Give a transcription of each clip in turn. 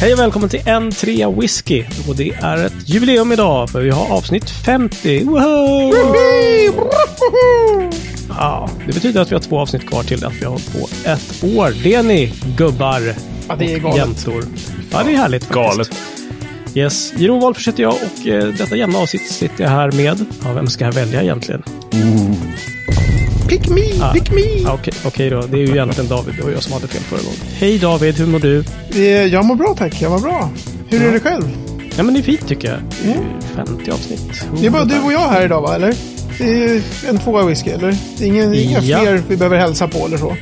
Hej och välkommen till en trea whisky. Och det är ett jubileum idag för vi har avsnitt 50. Woho! Ja, det betyder att vi har två avsnitt kvar till att vi har på ett år. Det ni gubbar Ja, det är och galet. jäntor. Ja, det är härligt faktiskt. Galet. Yes, Jeroen Wolffers heter jag och eh, detta jämna avsnitt sitter jag här med. Ja, vem ska jag välja egentligen? Pick me, pick me! Ja, Okej okej då, det är ju egentligen David. Det var jag som hade fel förra gången. Hej David, hur mår du? Eh, Jag mår bra tack, jag mår bra. Hur är det själv? Ja men det är fint tycker jag. Det är ju 50 avsnitt. Det är bara du och jag här idag va, eller? Det är en tvåa whisky, eller? Det är ingen, inga Ja. fler vi behöver hälsa på eller så.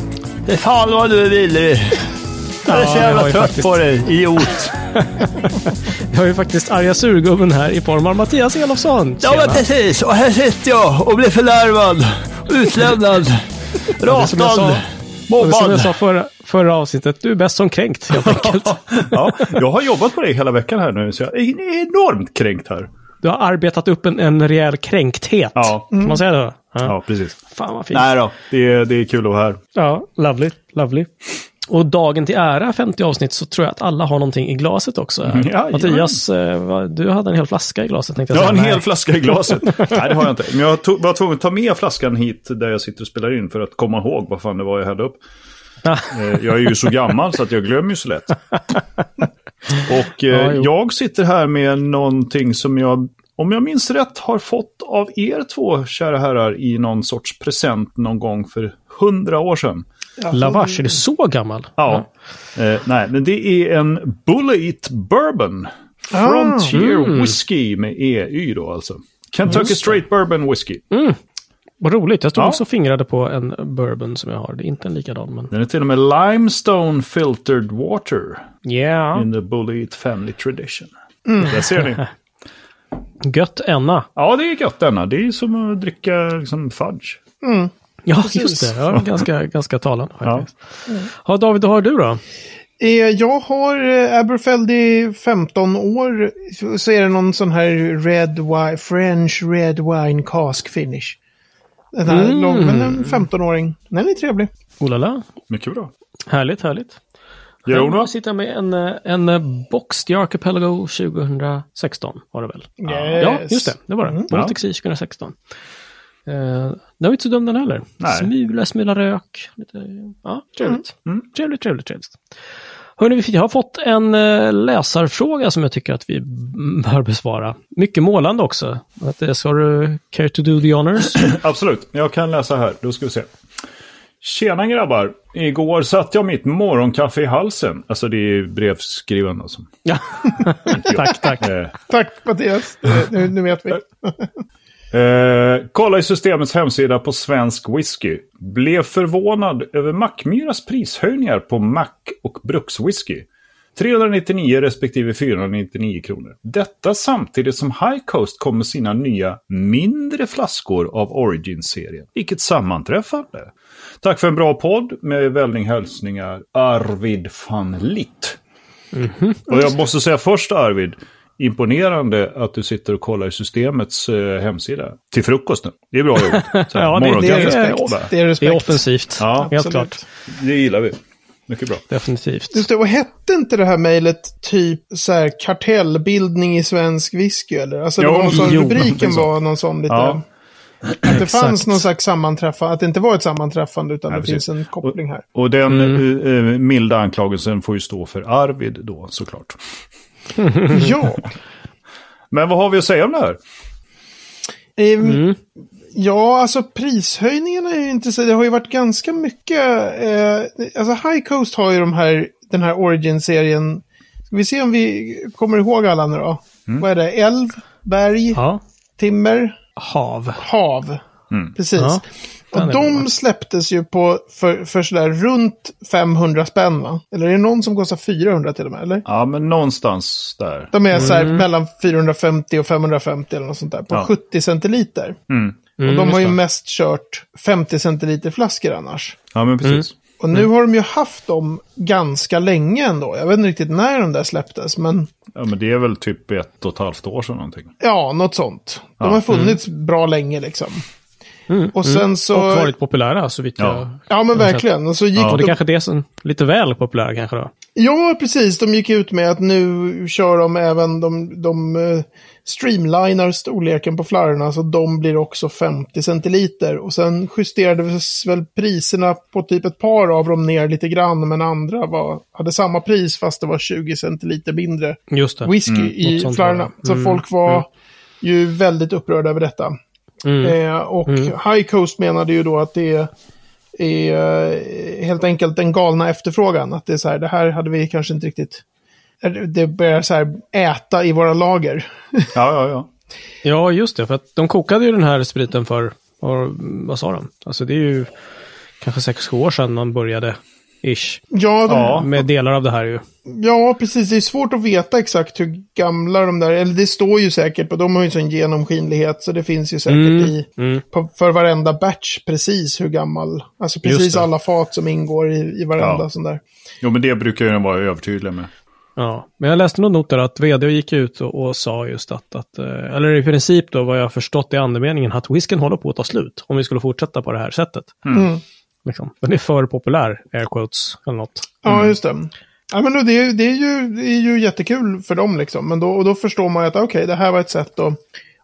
Det är fan vad du vill du. Jag är så Ja, jävla trött faktiskt- på dig, idiot. Jag har ju faktiskt arga surgubben här i form av Mattias Elofsson. Ja men precis, och här sitter jag och blir förlarvad, utlämnad, ratad, Och som jag sa mobbad. förra, förra avsnittet, du är bäst som kränkt helt enkelt. Ja, jag har jobbat på det hela veckan här nu, så jag är enormt kränkt här. Du har arbetat upp en, en rejäl kränkthet. Ja, Kan man säga det? Ja. ja precis. Fan vad fint. Nej då, det är, det är kul att vara här. Ja, lovely, lovely. Och dagen till ära, 50 avsnitt, så tror jag att alla har någonting i glaset också. Mm, ja, Mattias, eh, vad- du hade en hel flaska i glaset tänkte jag säga. en Nej. hel flaska i glaset. Nej, det har jag inte. Men jag tog, var tvungen att ta med flaskan hit där jag sitter och spelar in för att komma ihåg vad fan det var jag hällde upp. Ja. Eh, Jag är ju så gammal så att jag glömmer ju så lätt. Och eh, Ja, jag sitter här med någonting som jag, om jag minns rätt, har fått av er två kära herrar i någon sorts present någon gång för hundra år sedan. Lavash, är du så gammal? Ja. Eh, nej, men det är en Bullet Bourbon. Frontier mm. Whiskey med EY då alltså. Kentucky Straight Bourbon Whiskey. Vad roligt. Jag stod Ja. också och fingrade på en bourbon som jag har. Det är inte en likadan, men... Den är till och med Limestone Filtered Water Yeah. in the Bullet Family Tradition. Där ser ni. Gött enna. Ja, det är gött denna. Det är som att dricka liksom, fudge. Ja, Precis. just det. Ja, ganska, ganska talande Ja. faktiskt. Ja. David, vad har du då? Eh, Jag har eh, Aberfeldy 15 år. Så är det någon sån här red wine, French red wine cask finish. Den här Mm. lång, men en 15-åring. Den är trevlig. Oh la la. Mycket bra. Härligt, härligt. Då? Jag sitter med en, eh, en Boxed Archipelago 2016 var det väl? Ja, just det. Det var det. Baltic Sea 2016. Eh, den var inte så dum den heller. Nej. Smula, smula rök. Lite, ja, trevligt. Trevligt, trevligt, trevligt. Hörrni, vi har fått en eh, läsarfråga som jag tycker att vi mm, bör besvara. Mycket målande också. Eh, Ska du care to do the honors? Absolut, jag kan läsa här. Då ska vi se. Tjena grabbar! Igår satte jag mitt morgonkaffe i halsen. Alltså det är brevskrivaren alltså. ja. tack, tack. Eh, Tack Mattias. Eh, Nu, nu vet vi. Eh, kolla i systemets hemsida på Svensk Whisky. Blev förvånad över Mackmyras prishöjningar på Mack och Brukswhisky. 399 respektive 499 kronor. Detta samtidigt som High Coast kommer med sina nya mindre flaskor av Origin-serien. Vilket sammanträffande! Tack för en bra podd med välning hälsningar Arvid van Litt. Och jag måste säga först Arvid, imponerande att du sitter och kollar i systemets eh, hemsida. Till frukosten. Det är bra gjort. Så Ja, det- det är respekt. Det är Det respekt. är offensivt. Ja, Helt absolut. klart. Det gillar vi. Mycket bra. Definitivt. Just det, och hette inte det här mejlet typ så här kartellbildning i svensk whisky eller? Alltså det Jo, var någon sån, jo, rubriken så. var någon sån lite... Ja. Att det fanns någon slags sammanträffande, att det inte var ett sammanträffande utan Ja, det precis. finns en koppling här. Och den Mm. eh, milda anklagelsen får ju stå för Arvid då såklart. Ja. Men vad har vi att säga om det här? Ehm, Mm. Ja, alltså prishöjningarna är ju intressant. Det har ju varit ganska mycket. Eh, alltså High Coast har ju de här, den här Origin-serien. Ska vi se om vi kommer ihåg alla nu då? Vad är det? Älv, berg, Ja. timmer, Hav. hav. Precis. Ja, och de släpptes ju på för, för sådär runt 500 spänn va? Eller är det någon som kostar 400 till och med? Eller? Ja, men någonstans där. De är så här Mm. mellan 450 och 550 eller något sånt där. På Ja. 70 centiliter. Mm. Och de har ju mest kört 50 centiliter flaskor annars. Ja, men precis. Och nu har de ju haft dem ganska länge ändå. Jag vet inte riktigt när de där släpptes, men Ja, men det är väl typ ett och ett halvt år sedan någonting. ja, något sånt. De Ja. har funnits bra länge liksom. Mm, Och sen så- Och varit populära så vitt Ja. jag... Ja, men verkligen. Och så gick det de... kanske är det som... Lite väl populära kanske då. Ja, precis. De gick ut med att nu kör de även, de, de eh, streamlinar storleken på flarrorna så de blir också 50 centiliter. Och sen justerades väl priserna på typ ett par av dem ner lite grann, men andra var, hade samma pris fast det var 20 centiliter mindre Just det. whisky Något i flarrorna. det. Så Mm, folk var ju väldigt upprörda över detta. Mm. Eh, och High Coast menade ju då att det är, är eh, helt enkelt den galna efterfrågan. Att det är så här, det här hade vi kanske inte riktigt... Det börjar så här äta i våra lager. Ja, ja, ja. Ja, just det. För att de kokade ju den här spriten för, och, vad sa de? Alltså det är ju kanske sex sju år sedan man började, ish. Ja, de, Ja. Med delar av det här ju. ja, precis. Det är svårt att veta exakt hur gamla de där... Eller det står ju säkert, och de har ju sån genomskinlighet. Så det finns ju säkert Mm, i... mm. På, för varenda batch precis hur gammal. Alltså precis alla fat som ingår i, i varenda Ja. sån där. Jo, men det brukar ju vara övertydliga med. Ja, men jag läste någon not där att vd gick ut och, och sa just att, att, eh, eller i princip då vad jag förstått i andemeningen, att whisken håller på att ta slut om vi skulle fortsätta på det här sättet. Mm. Liksom. Den är för populär, air quotes, eller något. Ja, just det. Ja, men det, är, det, är ju, det är ju jättekul för dem liksom. Men då, och då förstår man ju att okej, det här var ett sätt att,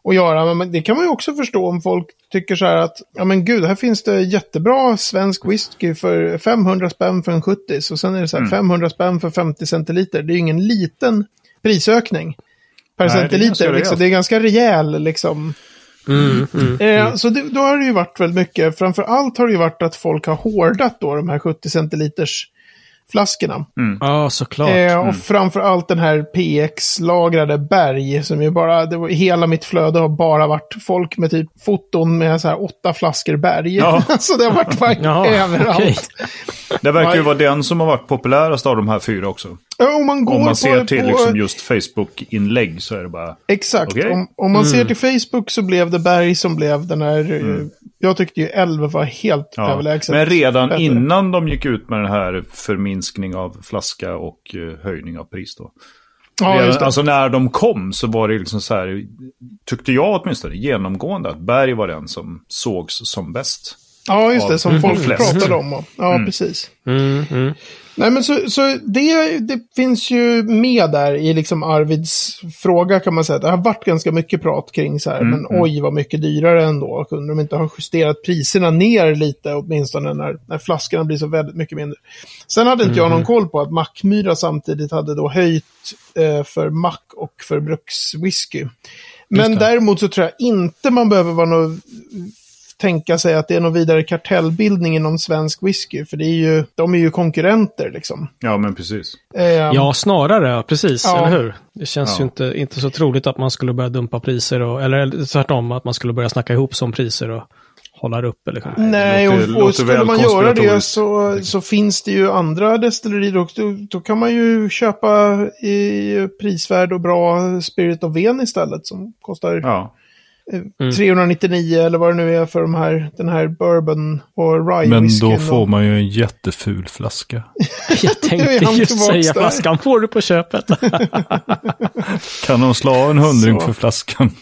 att göra. Men det kan man ju också förstå om folk tycker så här att, ja men gud, här finns det jättebra svensk whisky för 500 spänn för en 70 och sen är det så här 500 spänn för 50 centiliter. Det är ju ingen liten prisökning per Nej, det är centiliter. liksom. Det är ganska rejäl liksom. Mm, mm. Eh, Så det, då har det ju varit väldigt mycket, framför allt har det ju varit att folk har hårdat då de här 70 centiliters flaskorna. Ja, såklart. Eh, och framför allt den här PX-lagrade berg som ju bara, det var, hela mitt flöde har bara varit folk med typ foton med så här åtta flaskor berg. Ja. så det har varit Jaha, överallt. okej. Det verkar ju Ja. vara den som har varit populärast av de här fyra också. Ja, Om man går Om man ser på, till på, liksom just Facebook-inlägg så är det bara... Exakt. Okej. Om, om man ser till Facebook så blev det berg som blev den här... eh, Jag tyckte ju 11 var helt Ja. överlägset. Men redan bättre. innan de gick ut med den här förminskning av flaska och eh, höjning av pris då. Ja, Redan, alltså när de kom så var det liksom så här, tyckte jag åtminstone, genomgående att Berg var den som sågs som bäst. Ja, just det. Som folk flest. pratade om. och- Ja, precis. Mm, mm. Nej, men så, så det, det finns ju med där i liksom Arvids fråga kan man säga. Det har varit ganska mycket prat kring så här, Mm, men oj vad mycket dyrare ändå. Kunde de inte ha justerat priserna ner lite åtminstone när, när flaskorna blir så väldigt mycket mindre. Sen hade inte jag Mm. någon koll på att Mackmyra samtidigt hade då höjt eh, för Mack och för brukswhisky. Men däremot så tror jag inte man behöver vara något tänka sig att det är någon vidare kartellbildning inom svensk whisky. För det är ju, de är ju konkurrenter liksom. Ja, men precis. Eh, Ja, snarare, precis, Ja. eller hur? Det känns Ja. ju inte, inte så troligt att man skulle börja dumpa priser, och, eller tvärtom, att man skulle börja snacka ihop som priser och hålla det uppe. Liksom. Nej, låter- och, låter och skulle man göra det så, så finns det ju andra destillerier. Och då, då kan man ju köpa i prisvärd och bra Spirit of Ven istället som kostar Ja. Eh, 399 eller vad det nu är för de här, den här bourbon och rye Men då och- får man ju en jätteful flaska. Jag tänkte just säga där. flaskan får du på köpet. Kan de slå en hundring Så. för flaskan?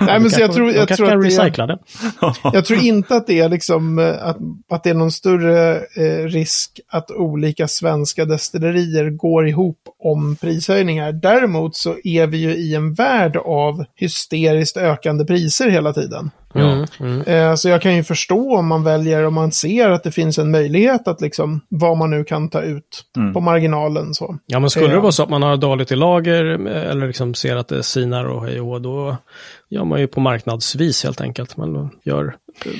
Nej, men så jag tror, jag tror att det är, recycla det. Jag tror inte att det är liksom eh, att, att det är någon större eh, risk att olika svenska destillerier går ihop om prishöjningar. Däremot så är vi ju i en värld av hysteriskt ökande priser hela tiden. Mm, mm. Eh, så jag kan ju förstå om man väljer, om man ser att det finns en möjlighet att liksom vad man nu kan ta ut på marginalen så. Ja, men skulle det Ja. vara så att man har dåligt i lager eh, eller liksom ser att det sinar och hej och då gör man ju på marknadsvis helt enkelt. Man gör,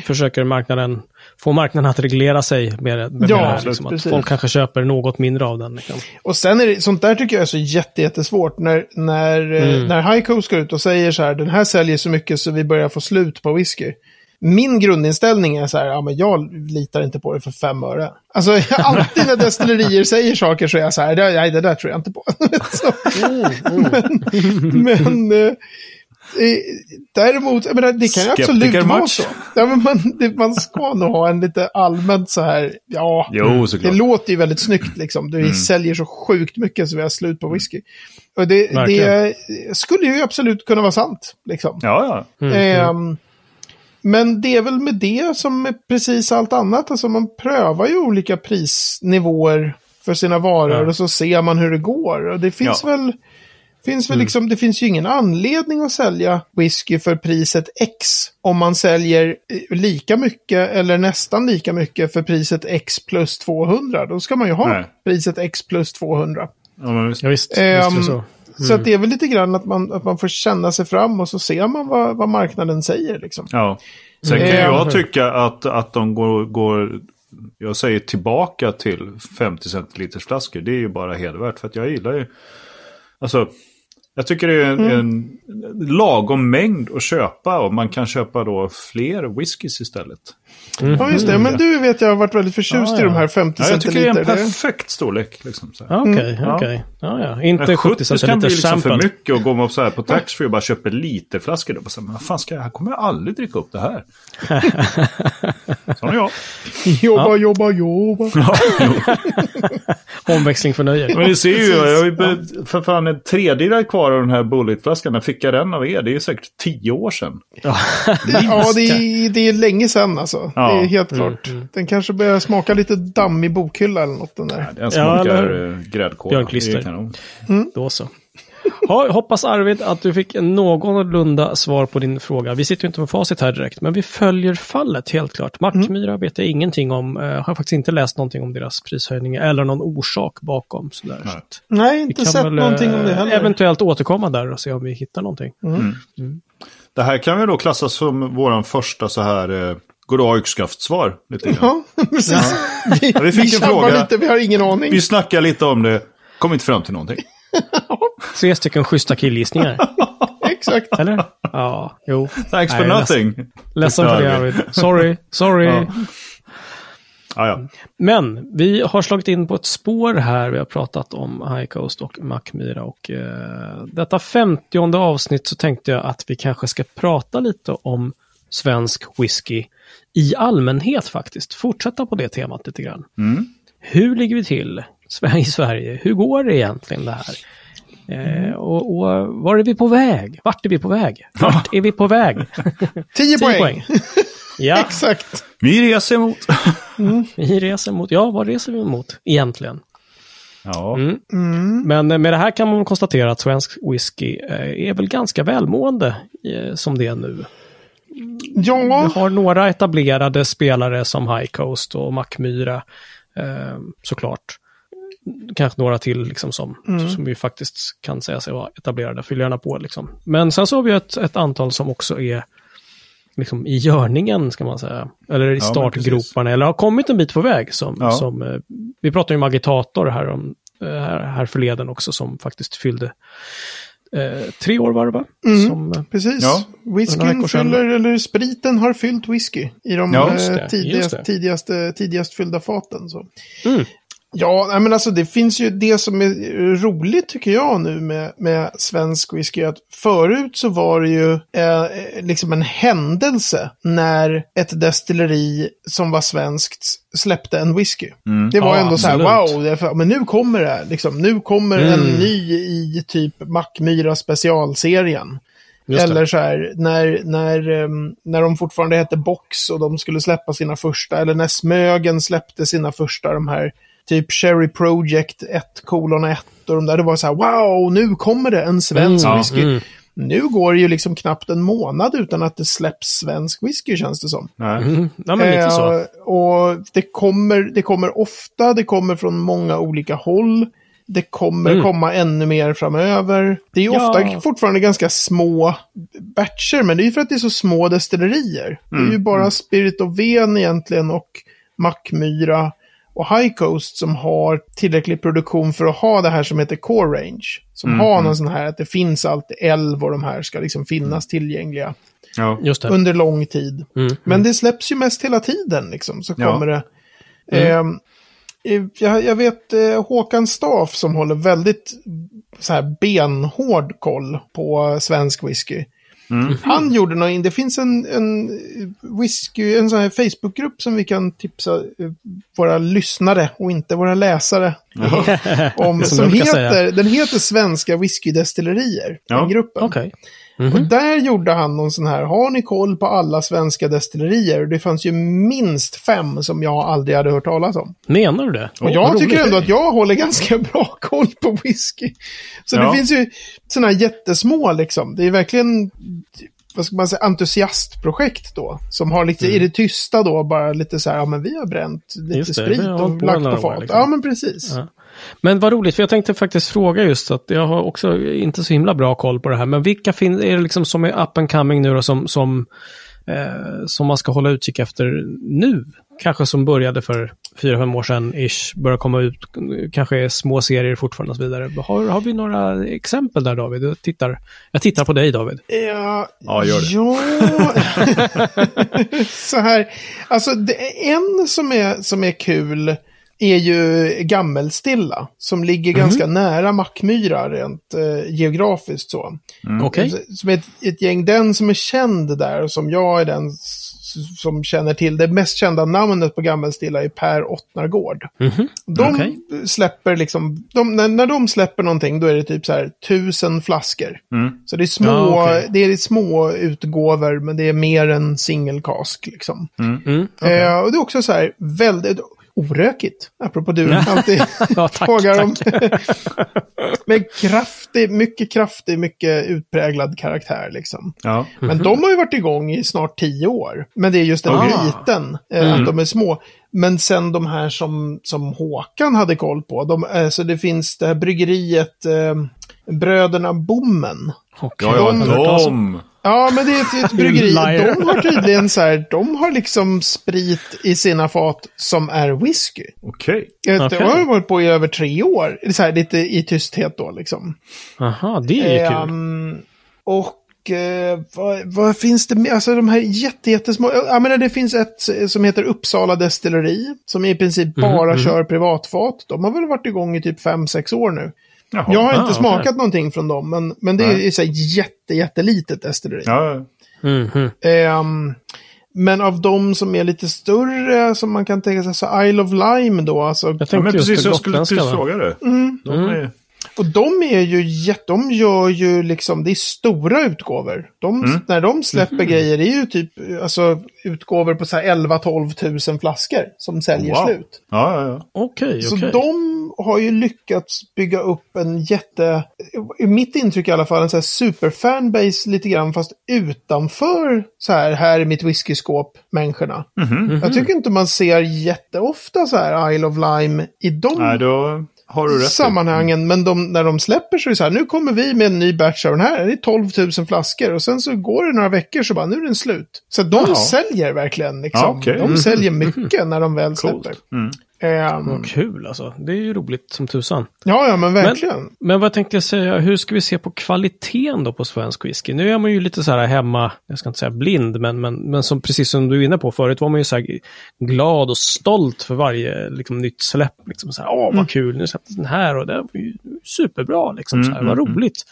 försöker marknaden, få marknaden att reglera sig med, med Ja, det här, liksom, att folk kanske köper något mindre av den. Liksom. Och sen är det, sånt där tycker jag är så jätte, jättesvårt. När, när, eh, Mm. när High Coast går ut och säger så här, den här säljer så mycket så vi börjar få slut på whisky. Min grundinställning är så här, ja men jag litar inte på det för fem öre. Alltså alltid när destillerier säger saker så är jag så här, "Det- nej det där tror jag inte på. så, men men eh, eh, däremot, jag menar, det kan ju absolut vara så. Ja, men man, det, man ska nog ha en lite allmänt så här, ja, Jo, det såklart. låter ju väldigt snyggt liksom. Du säljer så sjukt mycket så vi har slut på whisky. Och det, det skulle ju absolut kunna vara sant. Liksom. Ja, ja. Mm, Ehm, men det är väl med det som med precis allt annat. Alltså man prövar ju olika prisnivåer för sina varor Ja. och så ser man hur det går. Och det finns Ja. väl, finns väl Mm. liksom, det finns ju ingen anledning att sälja whisky för priset X om man säljer eh, lika mycket eller nästan lika mycket för priset X plus 200. Då ska man ju ha Nej. priset X plus 200. Ja, men visst. Ja, visst, Ehm, visst det så. Så att det är väl lite grann att man, att man får känna sig fram och så ser man vad, vad marknaden säger. Liksom. Ja. Sen kan Mm. jag tycka att, att de går, går, jag säger tillbaka till 50 centiliters flaskor. Det är ju bara hedervärt för att jag gillar ju, alltså, jag tycker det är en, Mm. en lagom mängd att köpa och man kan köpa då fler whiskys istället. Ja, just det. Men du vet jag har varit väldigt förtjust Ah, i ja. de här 50 Ja, jag tycker det är centiliter. en perfekt storlek. Liksom, så här. Ja, Okej, Ja. okej. Ja, ja. Inte Men 70 70 kan bli liksom för mycket och går man så här på taxfree och bara köper literflaskor. Då bara så här, men vad fan ska jag, här kommer jag aldrig dricka upp det här. Sån är jag. Jobba, jobba, jobba. Omväxling för nöje. Men ni ser ju, jag har för fan en tredjedel kvar av den här Bullet-flaskan. När fick jag den av er? Det är ju säkert tio år sedan. Ja, det är, det är länge sedan alltså. Ja. Det är helt klart. Den kanske börjar smaka lite dammig bokhylla eller något den där. Den Ja, smakar eller ja, gräddkola. Björnklister. Det är kanon. Då så. Ja, hoppas Arvid att du fick någorlunda svar på din fråga. Vi sitter ju inte med facit här direkt, men vi följer fallet helt klart. Mackmyra vet jag ingenting om. Eh, har faktiskt inte läst någonting om deras prishöjning eller någon orsak bakom. Sådär. Nej. Så att Nej, inte sett väl, någonting om det eh, heller. Eventuellt återkomma där och se om vi hittar någonting. Det här kan vi då klassa som våran första så här eh, goddag yxskaft-svar. Lite grann. Ja, precis. Vi, vi fick en tjabbar fråga. lite, vi har ingen aning. Vi snackar lite om det, kom inte fram till någonting. Tre stycken schyssta killgissningar. Exakt. Eller? Ja, jo. Thanks for Nej, nothing. Ledsen för det Arvid. Sorry, sorry. Ja. Ja, ja. Men vi har slagit in på ett spår här. Vi har pratat om High Coast och Mackmyra. Och eh, detta femtionde avsnitt så tänkte jag att vi kanske ska prata lite om svensk whisky i allmänhet faktiskt. Fortsätta på det temat lite grann. Mm. Hur ligger vi till i Sverige? Hur går det egentligen det här? Eh, och, och var är vi på väg? Vart är vi på väg? Vart är vi på väg? 10 10 poäng. poäng. Ja, Exakt. Vi reser emot. vi reser mot, ja, vad reser vi mot egentligen? Ja. Mm. Mm. Men med det här kan man konstatera att svensk whisky eh, är väl ganska välmående eh, som det är nu. Vi Ja, har några etablerade spelare som High Coast och Mackmyra eh, såklart. Kanske några till liksom som, som vi faktiskt kan säga sig vara etablerade. Fyll gärna på liksom. Men sen så har vi ett, ett antal som också är liksom i görningen, ska man säga. Eller i startgroparna, eller har kommit en bit på väg. Som, Ja. som, eh, vi pratade ju om Agitator här, om, eh, här, här förleden också, som faktiskt fyllde eh, tre år var det va? Mm. Som, eh, precis. några Whiskyn fyller, eller spriten har fyllt whisky i de Ja, eh, just det, tidigast, just det. tidigaste, tidigast fyllda faten. Så. Mm. Ja, men alltså det finns ju det som är roligt tycker jag nu med, med svensk whisky. Att förut så var det ju eh, liksom en händelse när ett destilleri som var svenskt släppte en whisky. Det var Ja, ändå så här, wow, är men nu kommer det. Liksom, nu kommer Mm. en ny i typ Mackmyra specialserien. Eller så här, när, när, ehm, när de fortfarande hette Box och de skulle släppa sina första, eller när Smögen släppte sina första, de här typ Cherry Project 1 kolon 1 och de där, det var så här, wow, nu kommer det en svensk Mm, whisky. mm. Nu går det ju liksom knappt en månad utan att det släpps svensk whisky känns det som. Nej. Mm. Ja, men lite så. Eh, och det kommer, det kommer ofta, det kommer från många olika håll. Det kommer Mm. komma ännu mer framöver. Det är ju Ja. ofta fortfarande ganska små batcher, men det är ju för att det är så små destillerier. Det är ju bara Spirit of Ven egentligen och Mackmyra och High Coast som har tillräcklig produktion för att ha det här som heter Core Range. Som har någon sån här att det finns alltid älv och de här ska liksom finnas tillgängliga Ja. Just det. under lång tid. Mm. Men det släpps ju mest hela tiden liksom, så Ja. kommer det. Ehm, eh, jag, jag vet eh, Håkan Staff som håller väldigt så här benhård koll på svensk whisky. Han gjorde något, det finns en, en whisky, en sån här Facebookgrupp som vi kan tipsa eh, våra lyssnare och inte våra läsare om. Som Som heter, den heter Svenska whiskydestillerier, Ja, den gruppen. Okej. Och där gjorde han någon sån här, har ni koll på alla svenska destillerier? Det fanns ju minst fem som jag aldrig hade hört talas om. Menar du det? Och Åh, jag tycker roligt. ändå att jag håller ganska bra koll på whisky. Så Ja. det finns ju sådana här jättesmå liksom. Det är verkligen, vad ska man säga, entusiastprojekt då. Som har lite i det tysta då, bara lite så här, ja men vi har bränt lite Mm. Det, sprit och på lagt på fat. liksom. Ja men precis. Ja. Men vad roligt, för jag tänkte faktiskt fråga just att jag har också inte så himla bra koll på det här. Men vilka fin- är det liksom som är up and coming nu då som, som, eh, som man ska hålla utkik efter nu? Kanske som började för fyra, fem år sedan ish, börjar komma ut, kanske är små serier fortfarande och så vidare. Har, har vi några exempel där David? Jag tittar, jag tittar på dig David. Ja, Ja, gör det. Ja, så här. Alltså, det är en som är, som är kul är ju Gammelstilla. Som ligger ganska nära Mackmyra rent eh, geografiskt så. Okej? Som är ett, ett gäng, den som är känd där som jag är den som känner till. Det mest kända namnet på Gammelstilla är Per Ottnargård. Mhm. De Okej. släpper liksom, de, när, när de släpper någonting då är det typ så här tusen flaskor. Så det är små, Ja, okej. det är små utgåvor men det är mer än single cask liksom. Mm, Eh, och det är också så här väldigt orökigt. Apropå du alltid Ja, tack, frågar om. Men kraftig, mycket kraftig, mycket utpräglad karaktär liksom. Ja. Men de har ju varit igång i snart tio år. Men det är just den Ah. biten, eh, att de är små. Men sen de här som, som Håkan hade koll på, de, eh, så det finns det här bryggeriet eh, Bröderna Bommen. Okej. Ja, ja, De- de. Ja, men det är ett, ett bryggeri. De har tydligen så här, de har liksom sprit i sina fat som är whisky. Okej. Okay. Det har ju varit på i över tre år. Så här, lite i tysthet då liksom. Aha, det är ju kul. Ehm, och eh, vad, vad finns det mer? Alltså de här jätte, jättesmå. Jag menar det finns ett som heter Uppsala Destilleri. Som i princip Mhm, bara kör privatfat. De har väl varit igång i typ 5-6 år nu. Jaha. Jag har Ah, inte okej. smakat någonting från dem. Men, men det är Nej. ju så här jätte, jättelitet destilleri. Ja, Mhm. Ehm, men av de som är lite större, som man kan tänka sig, så Isle of Lime då. Alltså, Jag ja tänkte men just precis. det Jag skulle precis fråga det. Mm. De är, och de är ju jätte, de gör ju liksom, det är stora utgåvor. De, Mm. När de släpper Mhm. grejer, det är ju typ alltså, utgåvor på så här 11-12 tusen flaskor som säljer Wow. slut. ja, ja, ja. Så Okej, okej. de har ju lyckats bygga upp en jätte, i mitt intryck i alla fall, en så här superfanbase lite grann, fast utanför så här, här är mitt whiskyskåp, människorna. Mhm. Jag tycker inte man ser jätteofta så här Isle of Lime i de Nej, då har du rätt. sammanhangen. Men de, när de släpper så är det så här, nu kommer vi med en ny batch av den här. Det är 12 000 flaskor. Och sen så går det några veckor så bara, nu är den slut. Så de Jaha. säljer verkligen liksom. Ja, okej. De säljer mycket när de väl släpper. Mm. Ehm, Vad kul alltså. Det är ju roligt som tusan. ja, ja, men verkligen. Men vad tänkte jag säga, hur ska vi se på kvaliteten då på svensk whisky? Nu är man ju lite så här hemma, jag ska inte säga blind, men, men, men som, precis som du är inne på förut var man ju så här glad och stolt för varje liksom, nytt släpp. Liksom så här, Åh, vad kul, nu släpptes den här och det var ju superbra, liksom, så här, vad roligt.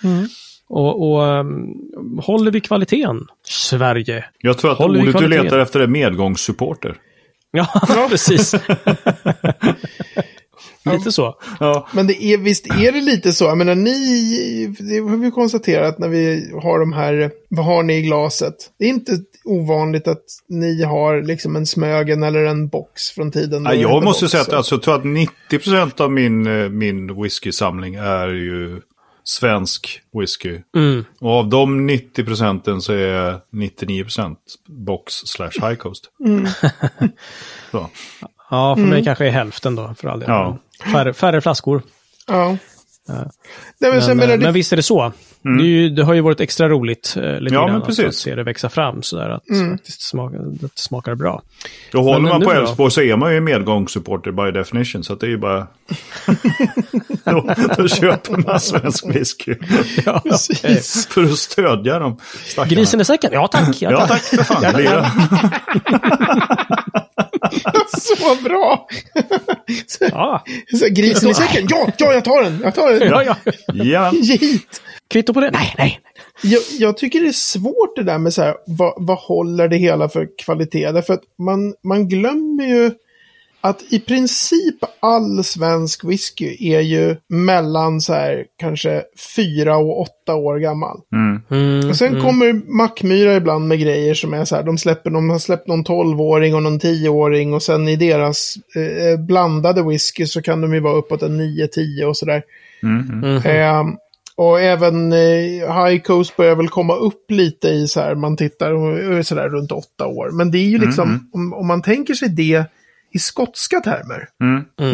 Och, och um, håller vi kvaliteten? Sverige. Jag tror att Håller vi ordet du letar efter är medgångssupporter. Ja, precis. Lite så. Ja. Men det är, visst är det lite så. Jag menar, ni, det har vi konstaterat när vi har de här, vad har ni i glaset? Det är inte ovanligt att ni har liksom en Smögen eller en box från tiden. Ja, jag måste box, säga att så. alltså, jag tror att 90% av min, eh, min whisky-samling är ju svensk whisky. Mm. Och av de 90 procenten så är 99% box slash high coast. så. Ja, för mig kanske är hälften då, för all del. Ja. Färre, färre flaskor. Ja. Nej, men, Men, menar, eh, det, men visst är det så. Det, är ju, det har ju varit extra roligt eh, lite Ja, grann men att- se det växa fram sådär. Att faktiskt smaka, att det smakar bra. Då håller Men man på? Elfsborg så är man ju medgångssupporter by definition. Så att det är ju bara... då, då köper man svensk whisky. Ja, precis. För att stödja dem. stackarna. Grisen i säcken? Ja tack. Ja, Ja, tack. tack för fan. Så bra! så, Ja. så, grisen i säcken. Ja, ja, jag tar den. Jag tar den. Ja, ja. Ja, Ge hit. Kvitto på det? Nej, nej. Jag, jag tycker det är svårt det där med så här, vad, vad håller det hela för kvalitet? Därför att man, man glömmer ju att i princip all svensk whisky är ju mellan så här kanske fyra och åtta år gammal. Mm, Och sen kommer Mackmyra ibland med grejer som är så här, de, släpper, de har släppt någon 12-åring och någon 10-åring och sen i deras eh, blandade whisky så kan de ju vara uppåt en 9-10 och sådär. Eh, och även eh, High Coast börjar väl komma upp lite i så här, man tittar och och sådär runt åtta år. Men det är ju liksom, om, om man tänker sig det i skotska termer.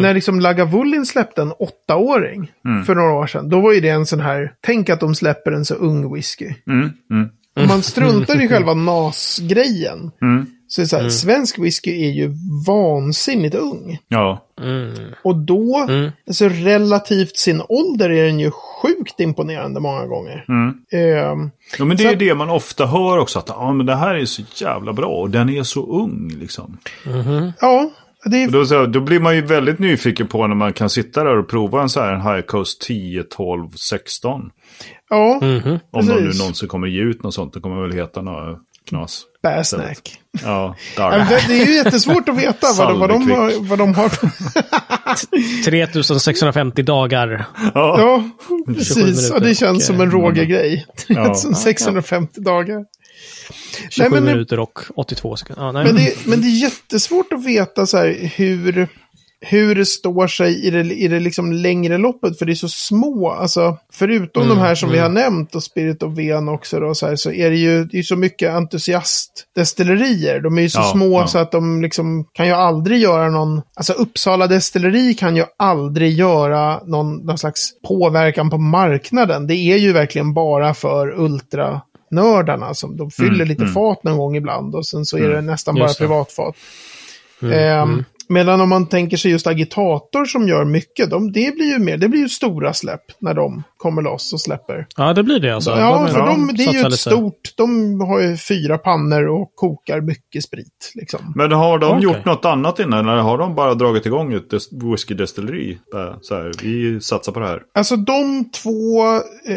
När liksom Lagavulin släppte en åttaåring för några år sedan. Då var ju det en sån här, tänk att de släpper en så ung whisky. Mm, mm, man struntar i själva NAS-grejen. mm. Så är det så här, svensk whisky är ju vansinnigt ung. Ja. Och då, alltså relativt sin ålder är den ju sjukt imponerande många gånger. Ehm, ja, men det är att- det man ofta hör också. Att ah, men det här är så jävla bra och den är så ung. Liksom. ja, det är, Då, så, då blir man ju väldigt nyfiken på när man kan sitta där och prova en så här en High Coast 10, 12, 16. ja, Om de nu någonsin kommer ge ut något sånt. Det kommer väl heta något knas. Bassnack. Ja, Ja, Det är ju jättesvårt att veta vad de, vad de, har, vad de har. 3650 dagar. Ja. Ja, precis. Och det känns och, som en Roger-grej. Ja. 650 dagar. 27 men det- minuter och 82 sekunder. Nej. Men det, men det är jättesvårt att veta så här, hur, hur det står sig i det, i det liksom längre loppet. För det är så små. Alltså, förutom de här som vi har nämnt och Spirit of Ven också. Då, så, här, så är det ju det är så mycket entusiastdestillerier. De är ju så Ja, små ja. så att de liksom kan ju aldrig göra någon... Alltså Uppsala destilleri kan ju aldrig göra någon, någon slags påverkan på marknaden. Det är ju verkligen bara för ultra nördarna som de fyller lite fat någon gång ibland och sen så är det nästan bara Just privatfat. Ehm, Medan om man tänker sig just agitator som gör mycket, de, det blir ju mer, det blir ju stora släpp när de kommer loss och släpper. Ja, det blir det alltså. ja, De- för de, det är ju ett lite. stort, de har ju fyra pannor och kokar mycket sprit. Liksom. Men har de Okej. gjort något annat innan? Eller har de bara dragit igång ett des- whiskydestilleri? Så här, vi satsar på det här. Alltså de två eh,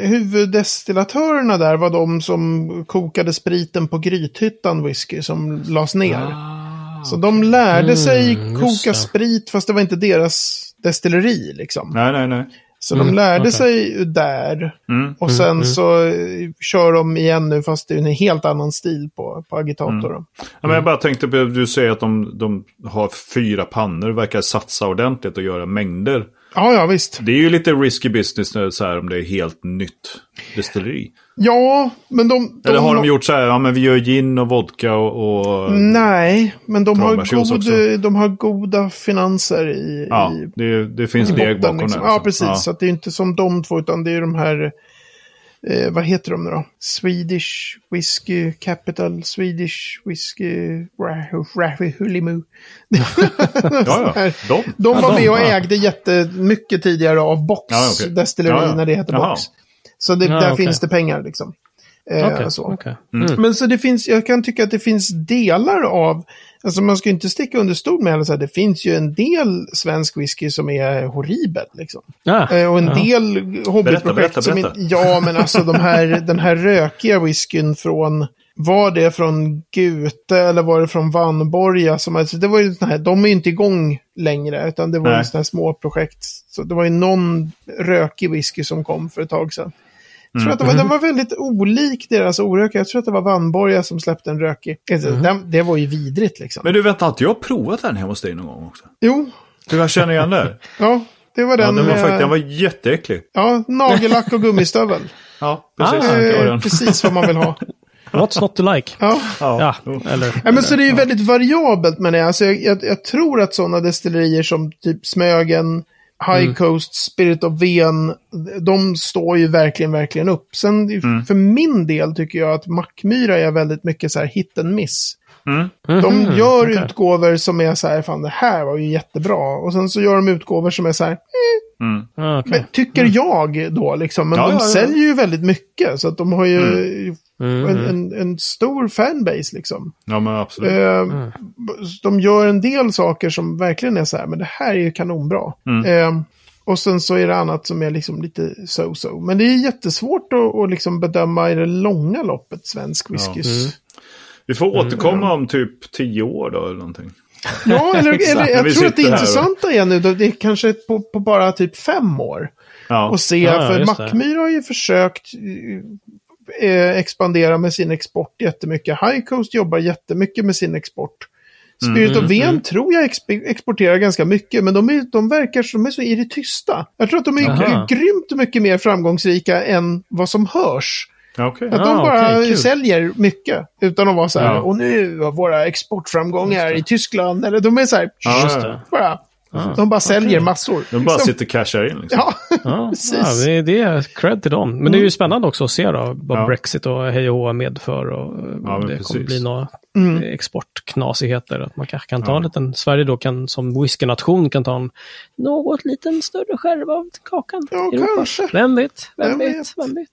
huvuddestillatörerna där var de som kokade spriten på Grythyttan whisky som lades ner. Så de lärde sig Mm, koka det. sprit fast det var inte deras destilleri liksom. Nej, nej, nej. Så de lärde okej. sig där. Mm. Och sen så eh, kör de igen nu fast det är en helt annan stil på, på agitator. då. Ja, men jag bara tänkte på, du säger att de, de har fyra pannor, verkar satsa ordentligt och göra mängder. Ja, ja visst. Det är ju lite risky business när, så här, om det är helt nytt destilleri. Ja, men de... de Eller har de gjort så här, ja men vi gör gin och vodka och... och Nej, men de har, god, de har goda finanser i, Ja, i det, det finns deg bakom liksom. det. Ja, alltså. precis. Så att det är inte som de två, utan det är de här... Eh, vad heter de nu då? Swedish Whiskey Capital, Swedish Whiskey... Rahulimu. Ja, ja. De. De Ja, var de, med och ja. ägde jättemycket tidigare av Box Ja, okej. Destilleri Ja, ja. när det hette Jaha. Box. Så det, Ja, där okej. finns det pengar liksom. Eh, Okej, så. okej. Men så det finns, jag kan tycka att det finns delar av, alltså man ska inte sticka under stol med det, det finns ju en del svensk whisky som är horribel liksom. Ja, Eh, och en ja. del hobbyprojekt Berätta, berätta, som... berätta. in- Ja, men alltså de här, den här rökiga whiskyn från... Var det från Gute eller var det från Vanborga? Som, alltså, det var ju sån här, de är ju inte igång längre, utan det var ju sådana här små projekt. Så det var ju någon rökig whisky som kom för ett tag sedan. Jag tror att det var, den var väldigt olik deras orökiga. Jag tror att det var Vanborga som släppte en rökig. Alltså, den, det var ju vidrigt liksom. Men du vet att jag har provat den hemma hos dig någon gång också. Jo, Du jag känner igen det. ja, det var Ja, den den, var med faktiskt, den var jätteäcklig. ja, nagellack och gummistövel. Ja, precis. Ah, Eh, den. precis vad man vill ha. What's not to like? Ja. Ja, eller... Ja, men så det är ju väldigt variabelt men alltså, jag, jag, jag tror att sådana destillerier som typ Smögen, High Coast, Spirit of Ven, de står ju verkligen, verkligen upp. Sen för min del tycker jag att Mackmyra är väldigt mycket så här hit and miss. De gör okej. utgåvor som är så här, fan det här var ju jättebra. Och sen så gör de utgåvor som är så här, eh, Ja, okej. men, tycker jag då liksom. Men Ja, de ja, ja. säljer ju väldigt mycket. Så att de har ju en, en, en stor fanbase liksom. Ja, men absolut. Eh, De gör en del saker som verkligen är så här, men det här är ju kanonbra. Eh, och sen så är det annat som är liksom lite so-so. Men det är jättesvårt att, att liksom bedöma i det långa loppet svensk whiskys. Vi får återkomma om typ tio år då eller någonting. Ja, eller, eller jag vi tror att det intressanta är nu, då, det är kanske på, på bara typ fem år. Ja. Och se, Ja, för. Mackmyra har ju försökt eh, expandera med sin export jättemycket. High Coast jobbar jättemycket med sin export. Spirit Mm, of Ven tror jag exp- exporterar ganska mycket, men de, är, de verkar som de är så i det tysta. Jag tror att de är Jaha. grymt mycket mer framgångsrika än vad som hörs. Okej. Att de Ah, bara okej, kul. säljer mycket utan att vara så här, Ja. och nu har våra exportframgångar i Tyskland, eller de är så här, det. bara, de bara säljer massor. De bara Liksom. sitter och cashar in. Liksom. Ja, Ja, Precis. ja det, är cred till dem. Men det är ju spännande också att se då vad. Brexit och hej och medför och om det precis. kommer bli några Mm. exportknasigheter. Att man kanske kan ta Ja. en liten, Sverige då kan som whiskynation kan ta en något liten större skärva av kakan. Ja, Europa. kanske. Vem vet, vem, Vem vet, vet. vem vet.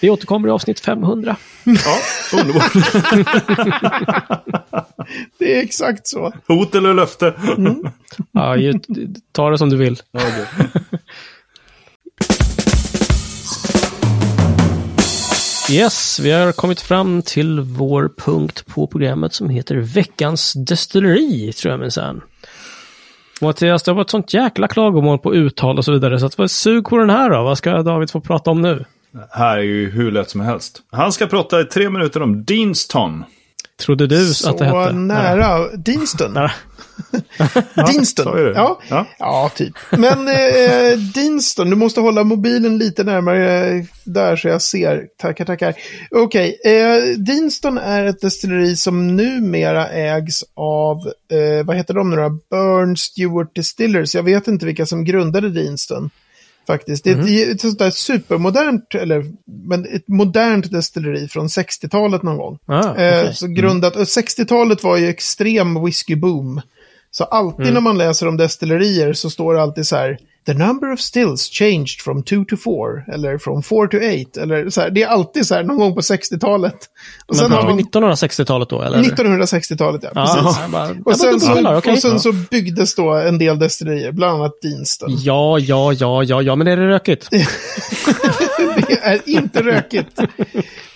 Vi återkommer i avsnitt 500. Ja, underbart. det är exakt så. Hot eller löfte? Ja, ju, ta det som du vill. Ja, Yes, vi har kommit fram till vår punkt på programmet som heter Veckans destilleri, tror jag minsann. Mattias, det har varit sånt jäkla klagomål på uttal och så vidare, så att vad sug på den här då. Vad ska David få prata om nu? Det här är ju hur lätt som helst. Han ska prata i tre minuter om Deanston. Trodde du Så att det hette? nära. Dinston. Dinston. Ja. Ja. ja, typ. Men eh, Dinston, du måste hålla mobilen lite närmare där så jag ser. Tackar, tackar. Okej, eh, Dinston är ett destilleri som numera ägs av, eh, vad heter de nu då? Burn Stewart Distillers. Jag vet inte vilka som grundade Dinston. Faktiskt. Det är ett, ett sånt där supermodernt, eller men ett modernt destilleri från 60-talet någon gång. Ah, Eh, okej. så grundat, och 60-talet var ju extrem whiskyboom. Så alltid Mm. när man läser om destillerier så står det alltid så här. The number of stills changed from 2 to 4. Eller from 4 to 8. Eller så här. Det är alltid så här någon gång på 60-talet. Och Men sen har vi man 1960-talet då, eller? 1960-talet, ja. Ja, Precis. bara, Och sen, så, och sen så byggdes då en del destillerier, bland annat Deanston. Ja, ja, ja, ja, ja, men är det rökigt? Det är inte rökigt.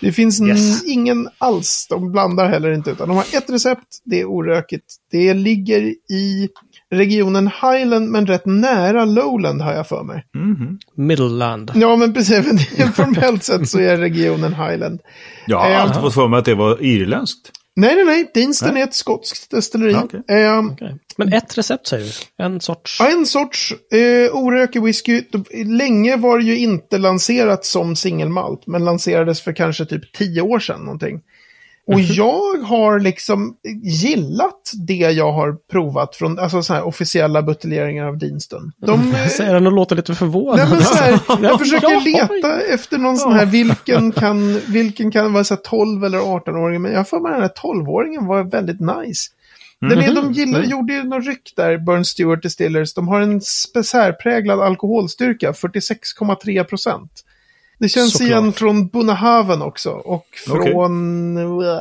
Det finns Yes. ingen alls. De blandar heller inte. Utan de har ett recept. Det är orökigt. Det ligger i regionen Highland men rätt nära Lowland har jag för mig. Middleland. Ja men precis. Formellt sett så är regionen Highland. Jag har Eh, alltid fått för mig att det var irländskt. Nej, nej, nej. Deanston Nej. är ett skotskt destilleri. Ja, okej. Ehm, Okej. Men ett recept säger du? En sorts? Ja, en sorts eh, orökig whisky. Länge var det ju inte lanserat som singelmalt, men lanserades för kanske typ tio år sedan någonting. Och jag har liksom gillat det jag har provat från alltså så här officiella buteljeringar av Deanston. De, Säger han och låter lite förvånad. Nej, men så här, jag Ja, försöker leta efter någon sån här, vilken kan, vilken kan vara så här 12 eller 18-åring, men jag för mig den här 12-åringen var väldigt nice. Den är, de gillar, gjorde ju någon ryck där, Burn Stewart Distillers. De har en särpräglad alkoholstyrka, 46,3 procent. Det känns Såklart. igen från Bunahaven också. Och från... eh,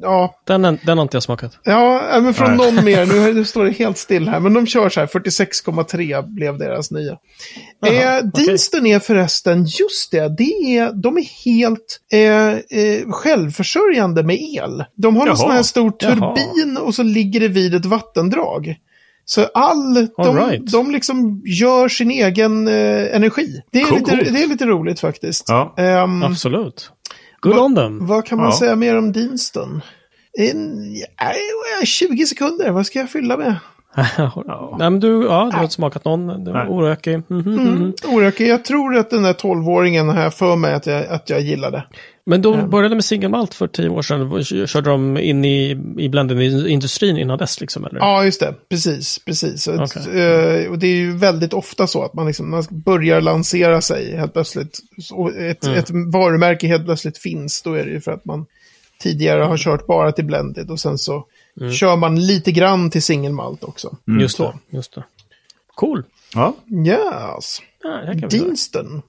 ja, Den, den har inte jag smakat. ja, äh, men från Nej. någon mer. Nu, nu står det helt still här. Men de kör så här, 46,3 blev deras nya. Jaha, eh. Diensten är förresten, just det, det är, de är helt eh, eh, självförsörjande med el. De har en Jaha. sån här stor Jaha. turbin och så ligger det vid ett vattendrag. Så all, de, right. de liksom gör sin egen eh, energi. Det är, Coolt. lite, det är lite roligt faktiskt. Ja. Ehm, Absolut. Good Va- on them. vad kan man Ja. säga mer om Deanston? En, ja, 20 sekunder, vad ska jag fylla med? Nej, men du, ja, du har inte smakat någon. Det var orökig. Mhm, mhm. Mm. Orökig. Jag tror att den där 12-åringen har jag för mig att jag, att jag gillade. Men de började med singelmalt för tio år sedan. Körde de in i, i blended-industrin innan dess liksom? Eller? Ja, just det. Precis, precis. Okej. eh, och det är ju väldigt ofta så att man, liksom, man börjar lansera sig helt plötsligt. Och ett, Mm. ett varumärke helt plötsligt finns, då är det ju för att man tidigare har kört bara till blended och sen så Mm. kör man lite grann till singelmalt också. just, så. det, just det. Cool. Ja. Yes. Ja.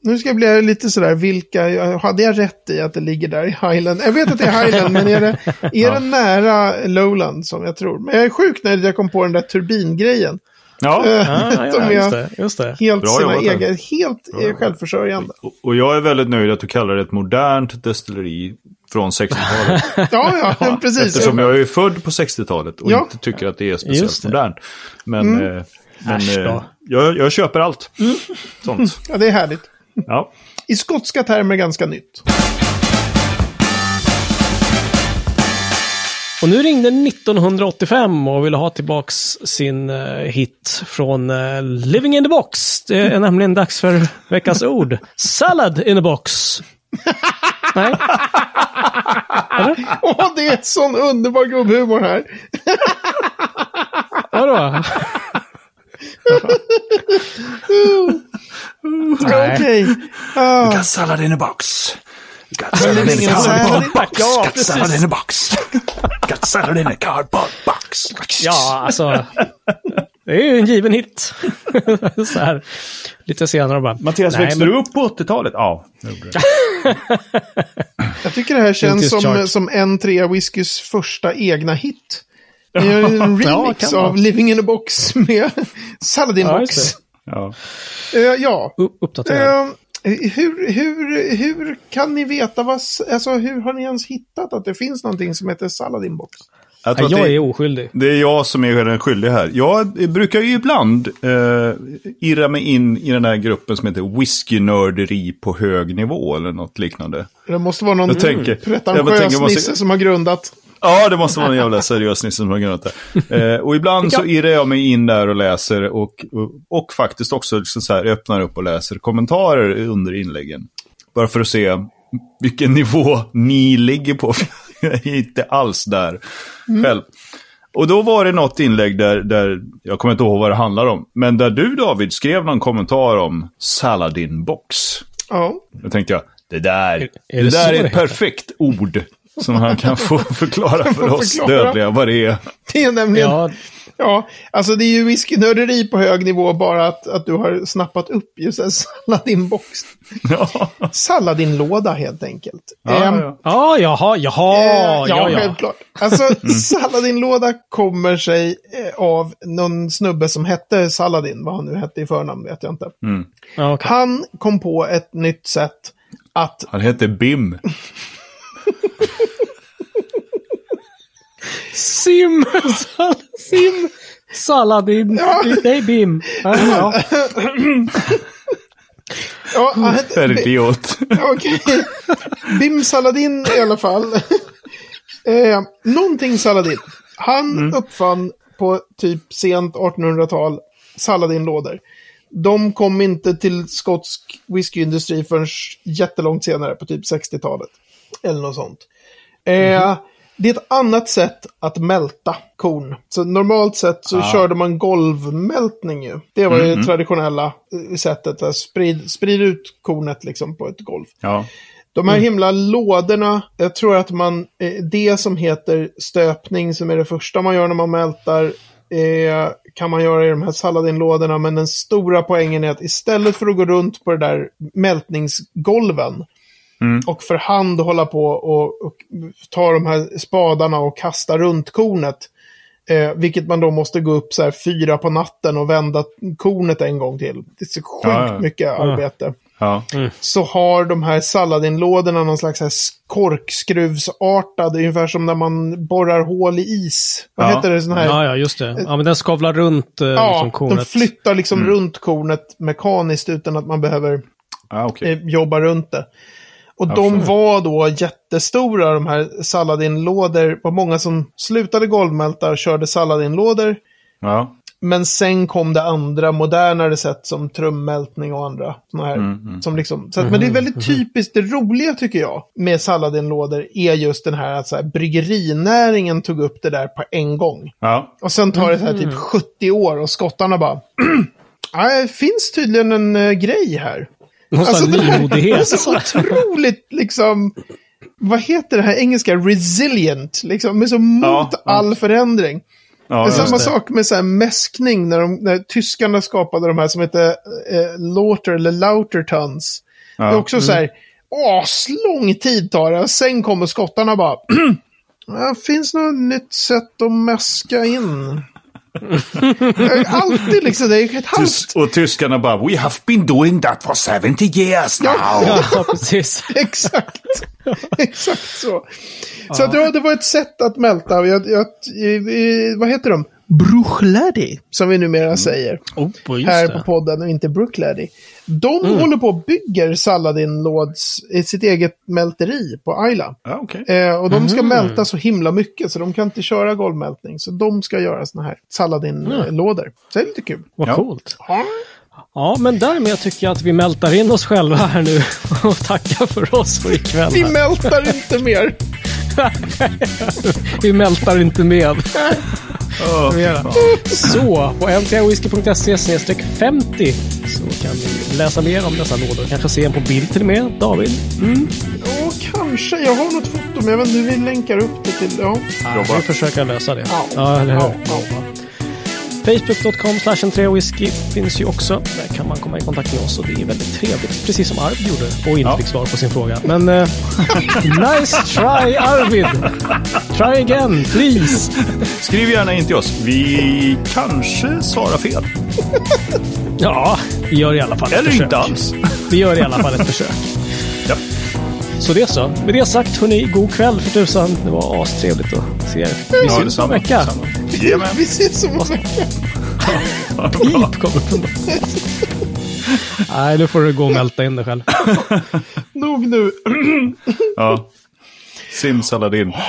Nu ska jag bli lite sådär, vilka, hade jag rätt i att det ligger där i Highland? Jag vet att det är Highland, men är det, är det nära Lowland som jag tror? Men jag är nöjd att jag kom på den där turbingrejen. Ja. Eh, Ja, ja, ja, just det. Just det. helt Bra sina egna, helt eh, självförsörjande. Och- Och jag är väldigt nöjd att du kallar det ett modernt destilleri. från 60-talet. Ja, ja, precis. Eftersom jag är född på 60-talet och Ja. inte tycker att det är speciellt det. modernt. Men, eh, men Äsch då. eh, jag, jag köper allt. Sånt. Ja, det är härligt. Ja. I skotska termer ganska nytt. Och nu ringde 1985 och ville ha tillbaks sin eh, hit från eh, Living in the Box. Det är nämligen dags för veckans ord. Salad in a box. Nej, Åh, det är sån underbar gubbhumor här. vadå? Okej. Ah, Got salad in a box. Got är ingen salad i- box. Ja, Got salad in a box. Got salad in a cardboard box. Ja, alltså. Det är ju en given hit. Så här, lite senare bara. Mattias, växte men- du upp på 80-talet? Ja. jag. tycker det här känns som, som en trea Whiskys första egna hit. Det är en Ja, remix vara. av Living in a box med Saladin Ja, Box. Ja. Eh, ja. U- Uppdaterad. Eh, hur, hur, hur kan ni veta vad... Alltså, hur har ni ens hittat att det finns någonting som heter Saladin Box? Jag Ja, att jag det, är oskyldig. det är jag som är den skyldiga här. Jag brukar ju ibland eh, irra mig in i den här gruppen som heter whiskynörderi på hög nivå eller något liknande. Det måste vara någon Jag tänker- jag pretentiös tänker, måste- nisse som har grundat. Ja, det måste vara en jävla seriös nisse som har grundat det. Eh, och ibland så irrar jag mig in där och läser och, och, och faktiskt också liksom så här, öppnar upp och läser kommentarer under inläggen. Bara för att se vilken nivå ni ligger på. jag är inte alls där själv. Och då var det något inlägg där, där, jag kommer inte ihåg vad det handlar om, men där du David skrev någon kommentar om Saladin Box. Ja. Då tänkte jag, det där, är det det där är ett perfekt ord. Som han kan få förklara för oss förklara. dödliga vad det är. Det är nämligen... Ja. Ja, alltså det är ju whiskynörderi på hög nivå bara att, att du har snappat upp just en Saladin-box. Ja, Saladin-låda helt enkelt. ja, Ehm, ja. ja jaha, jaha, Eh, ja, ja, ja. självklart. Alltså, Saladin-låda kommer sig eh, av någon snubbe som hette Saladin. Vad han nu hette i förnamn vet jag inte. ja okej. Han kom på ett nytt sätt att... Han heter Bim. Sim, sal, sim, Saladin, nej Bim. Ja, ja. Ja, han hette, Ferdiot. Okej. Bim Saladin i alla fall. eh, någonting Saladin. Han uppfann på typ sent 1800-tal Saladin-lådor. De kom inte till skotsk whiskyindustri förrän jättelångt senare, på typ 60-talet. Eller något sånt. Eh, Det är ett annat sätt att mälta korn. Så normalt sett så körde man golvmältning ju. Det var ju det traditionella eh, sättet. Att sprid, sprid ut kornet liksom på ett golv. Ja. De här himla lådorna, jag tror att man, eh, det som heter stöpning, som är det första man gör när man mältar, eh, kan man göra i de här Saladin-lådorna. Men den stora poängen är att istället för att gå runt på det där mältningsgolven och för hand hålla på och, och ta de här spadarna och kasta runt kornet, Eh, vilket man då måste gå upp så här fyra på natten och vända kornet en gång till. Det är så sjukt Ja, ja. mycket arbete Ja. så har de här Saladin-lådorna någon slags här korkskruvsartad, ungefär som när man borrar hål i is. Vad Ja. heter det? Sån här, ja, ja, just det. Ja, men den skavlar runt eh, Ja, liksom de kornet. flyttar liksom runt kornet mekaniskt utan att man behöver Ja, okej. eh, jobba runt det. Och Ja, de var då jättestora, de här Saladin-lådor. Det var många som slutade golvmälta och körde Saladin-lådor. Ja. Men sen kom det andra modernare sätt som trummältning och andra såna här. Som liksom, så att, Men det är väldigt typiskt, det roliga tycker jag med Saladin-lådor är just den här att så här, bryggerinäringen tog upp det där på en gång. Ja. Och sen tar det så här typ 70 år och skottarna bara, "Ja, det finns tydligen en eh, grej här. Någon Alltså, det nymodighet. Det är så otroligt liksom, vad heter det här engelska, resilient, liksom, med så mot Ja, ja. all förändring. Ja, det är samma det. sak med så här mäskning när, de, när tyskarna skapade de här som heter eh, Lauter eller Lautertons. Det är Ja. också så här, aslång tid tar det. Sen kommer skottarna bara, "Ja, finns något nytt sätt att mäska in? Alltid liksom, det är ett halvt... Och tyskarna bara We have been doing that for 70 years now. Ja. Ja, precis. Exakt. Exakt så. Så ja, det var ett sätt att mälta. Jag, jag, jag, vad heter de? Bruchladdy, som vi numera säger. Oh, här det. på podden och inte Brookladdy. De håller på och bygger Saladin Lords, eh, sitt eget mälteri på Ayla. Ja, okej. Eh, och de ska mälta så himla mycket så de kan inte köra golvmältning. Så de ska göra såna här Saladin-lådor. Så det är lite kul. Vad Ja. coolt. Ja. Ja, men därmed tycker jag att vi mältar in oss själva här nu och tackar för oss för ikväll. Vi mältar inte mer. Vi mältar inte med. Mera. Så, på mtwhisky.se 50 så kan ni läsa mer om dessa lådor. Kanske se en på bild till och med, David. Mm. Ja, kanske. Jag har något foto, men jag vet inte vi länkar upp det till. Ja. Ja, vi försöker lösa det. Ja. Ja, eller hur? Ja, ja. Facebook.com slash whisky finns ju också. Där kan man komma i kontakt med oss och det är väldigt trevligt. Precis som Arvid gjorde och inte Ja. fick svar på sin fråga. Men eh, nice try Arvid! Try again, please! Skriv gärna in till oss. Vi kanske svarar fel. Ja, vi gör i alla fall ett Eller försök. inte alls. Vi gör i alla fall ett försök. Ja. Så det så. Med det sagt, hörni, god kväll för tusan. Det var astrevligt att se er. Vi Ja, syns om en vecka. Jajamän. Vi ses om en vecka. Pip kommer dag. Nej, nu får du gå och mälta in dig själv. Nog nu. Ja. Simsaladin.